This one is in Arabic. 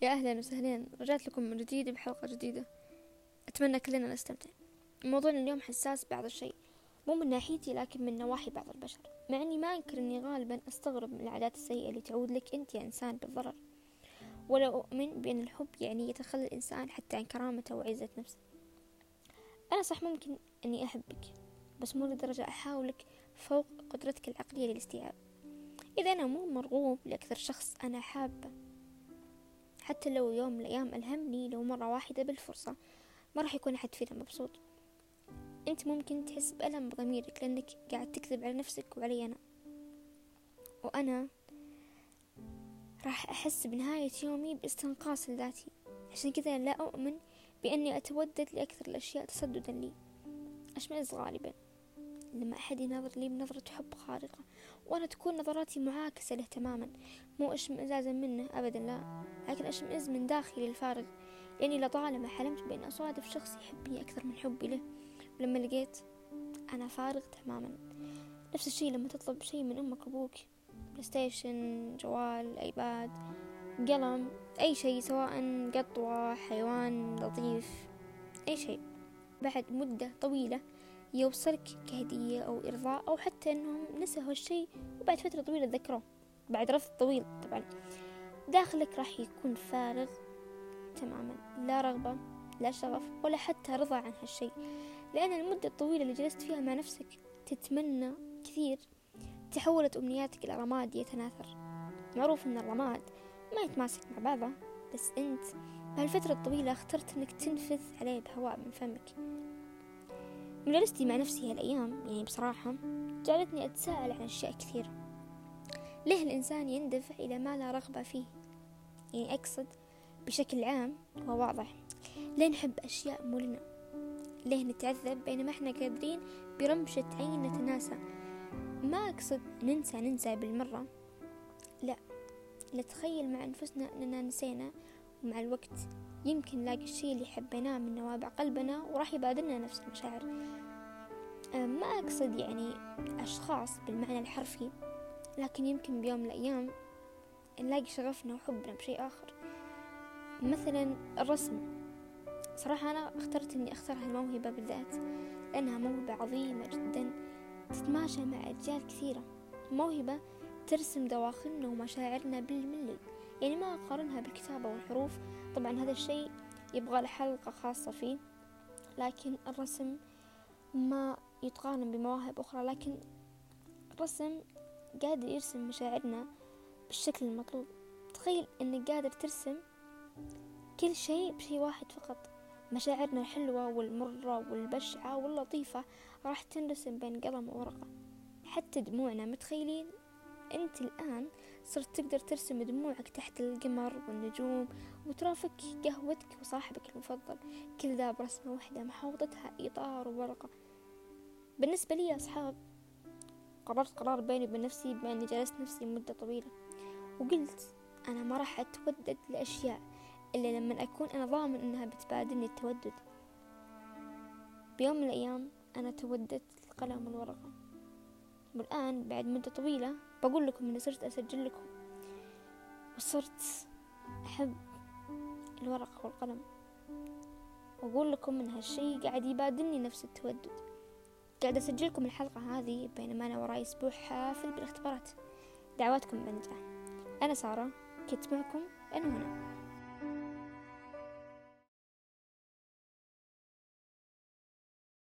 يا أهلا وسهلا. رجعت لكم من جديد بحلقة جديدة. أتمنى كلنا نستمتع. موضوعنا اليوم حساس بعض الشيء. مو من ناحيتي لكن من نواحي بعض البشر. مع أني ما أنكر أني غالبا أستغرب من العادات السيئة اللي تعود لك أنت يا إنسان بالضرر. ولا أؤمن بأن الحب يعني يتخلى الإنسان حتى عن كرامته وعزة نفسه. أنا صح ممكن أني أحبك بس مو لدرجة أحاولك فوق قدرتك العقلية للاستيعاب. إذا أنا مو مرغوب لأكثر شخص أنا حابة. حتى لو يوم من الأيام ألهمني لو مرة واحدة بالفرصة ما راح يكون أحد فينا مبسوط. أنت ممكن تحس بألم بضميرك لأنك قاعد تكذب على نفسك وعلي أنا. وأنا راح أحس بنهاية يومي باستنقاص لذاتي. عشان كذا لا أؤمن بأني أتودد لأكثر الأشياء تسددا لي. أشمئز غالبا. لما أحد ينظر لي بنظرة حب خارقة وأنا تكون نظراتي معاكسة له تماما. مو اشمئزازا منه أبدا لا. لكن أشمئز من داخلي الفارغ لأني لطالما حلمت بأن أصادف شخص يحبني أكثر من حبي له ولما لقيت أنا فارغ تماما. نفس الشي لما تطلب شي من أمك وأبوك. PlayStation جوال iPad قلم أي شيء سواء قطوة حيوان لطيف أي شيء. بعد مدة طويلة يوصلك كهدية أو إرضاء أو حتى أنهم نسوا هالشيء وبعد فترة طويلة تذكروه بعد رفض طويل طبعا. داخلك راح يكون فارغ تماما لا رغبة لا شغف ولا حتى رضا عن هالشيء. لأن المدة الطويلة اللي جلست فيها مع نفسك تتمنى كثير. تحولت أمنياتك إلى رماد يتناثر. معروف أن الرماد ما يتماسك مع بعضه بس أنت بهالفترة الطويلة اخترت أنك تنفذ عليه بهواء من فمك. من جلستي مع نفسي هالأيام يعني بصراحة جعلتني أتساءل عن أشياء كثيرة ليه الإنسان يندفع إلى ما لا رغبة فيه؟ يعني أقصد بشكل عام وواضح. ليه نحب أشياء مو ليه نتعذب بينما إحنا قادرين برمشة عين نتناسى؟ ما أقصد ننسى ننسى بالمرة. لا نتخيل مع أنفسنا أننا نسينا ومع الوقت يمكن نلاقي الشيء اللي حبيناه من نوابع قلبنا وراح يبادلنا نفس المشاعر. ما أقصد يعني أشخاص بالمعنى الحرفي لكن يمكن بيوم من الأيام نلاقي شغفنا وحبنا بشيء آخر. مثلا الرسم. صراحة أنا اخترت إني أختار هالموهبة بالذات لأنها موهبة عظيمة جدا تتماشى مع أجيال كثيرة. موهبة ترسم دواخلنا ومشاعرنا بالملي. يعني ما أقارنها بالكتابة والحروف. طبعا هذا الشيء يبغى حلقة خاصة فيه لكن الرسم ما يتقارن بمواهب أخرى. لكن الرسم قادر يرسم مشاعرنا بالشكل المطلوب. تخيل إنك قادر ترسم كل شيء بشيء واحد فقط. مشاعرنا الحلوة والمرة والبشعة واللطيفة راح تنرسم بين قلم وورقة. حتى دموعنا متخيلين؟ أنت الآن صرت تقدر ترسم دموعك تحت القمر والنجوم وترافق قهوتك وصاحبك المفضل. كل ذا برسمة واحدة محوطتها إطار وورقة بالنسبة لي أصحاب قررت قرار بيني وبين نفسي بأني جلست نفسي مدة طويلة وقلت أنا ما راح أتودد لأشياء إلا لما أكون أنا ضامن أنها بتبادلني التودد. بيوم من الأيام أنا توددت القلم والورقة والآن بعد مدة طويلة بقول لكم إني صرت أسجل لكم وصرت أحب الورقة والقلم. وأقول لكم إن هالشي قاعد يبادلني نفس التودد. قاعد أسجلكم الحلقة هذه بينما أنا وراي أسبوع حافل بالاختبارات. دعواتكم بنجاح. أنا سارة كنت معكم أنا هنا.